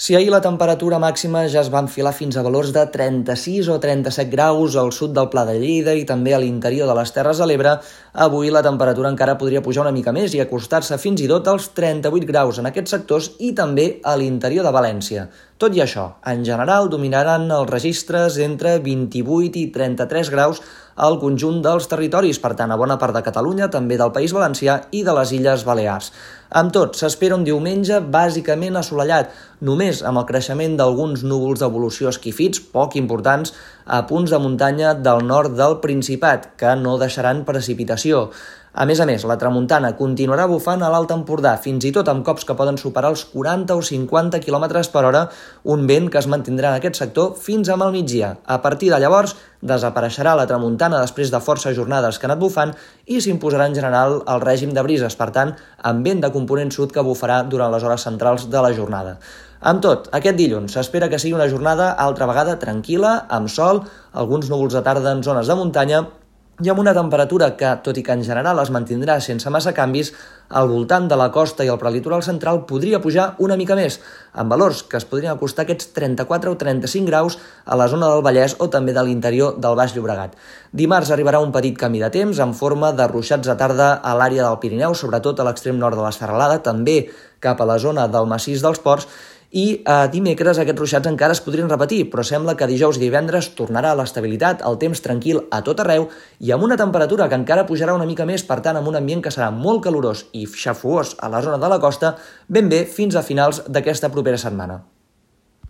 Si ahir la temperatura màxima ja es va enfilar fins a valors de 36 o 37 graus al sud del Pla de Lleida i també a l'interior de les Terres de l'Ebre, avui la temperatura encara podria pujar una mica més i acostar-se fins i tot als 38 graus en aquests sectors i també a l'interior de València. Tot i això, en general dominaran els registres entre 28 i 33 graus al conjunt dels territoris, per tant, a bona part de Catalunya, també del País Valencià i de les Illes Balears. Amb tot, s'espera un diumenge bàsicament assolellat, només amb el creixement d'alguns núvols d'evolució esquifits, poc importants, a punts de muntanya del nord del Principat, que no deixaran precipitació. A més a més, la tramuntana continuarà bufant a l'Alt Empordà, fins i tot amb cops que poden superar els 40 o 50 km per hora, un vent que es mantindrà en aquest sector fins a mal migdia. A partir de llavors, desapareixerà la tramuntana després de força jornades que ha anat bufant i s'imposarà en general el règim de brises, per tant, amb vent de component sud que bufarà durant les hores centrals de la jornada. Amb tot, aquest dilluns s'espera que sigui una jornada altra vegada tranquil·la, amb sol, alguns núvols de tarda en zones de muntanya i amb una temperatura que, tot i que en general es mantindrà sense massa canvis, al voltant de la costa i el prelitoral central podria pujar una mica més, amb valors que es podrien acostar aquests 34 o 35 graus a la zona del Vallès o també de l'interior del Baix Llobregat. Dimarts arribarà un petit canvi de temps en forma de ruixats de tarda a l'àrea del Pirineu, sobretot a l'extrem nord de la Serralada, també cap a la zona del massís dels Ports, i eh, dimecres aquests ruixats encara es podrien repetir, però sembla que dijous i divendres tornarà a l'estabilitat, el temps tranquil a tot arreu i amb una temperatura que encara pujarà una mica més, per tant amb un ambient que serà molt calorós i xafuós a la zona de la costa, ben bé fins a finals d'aquesta propera setmana.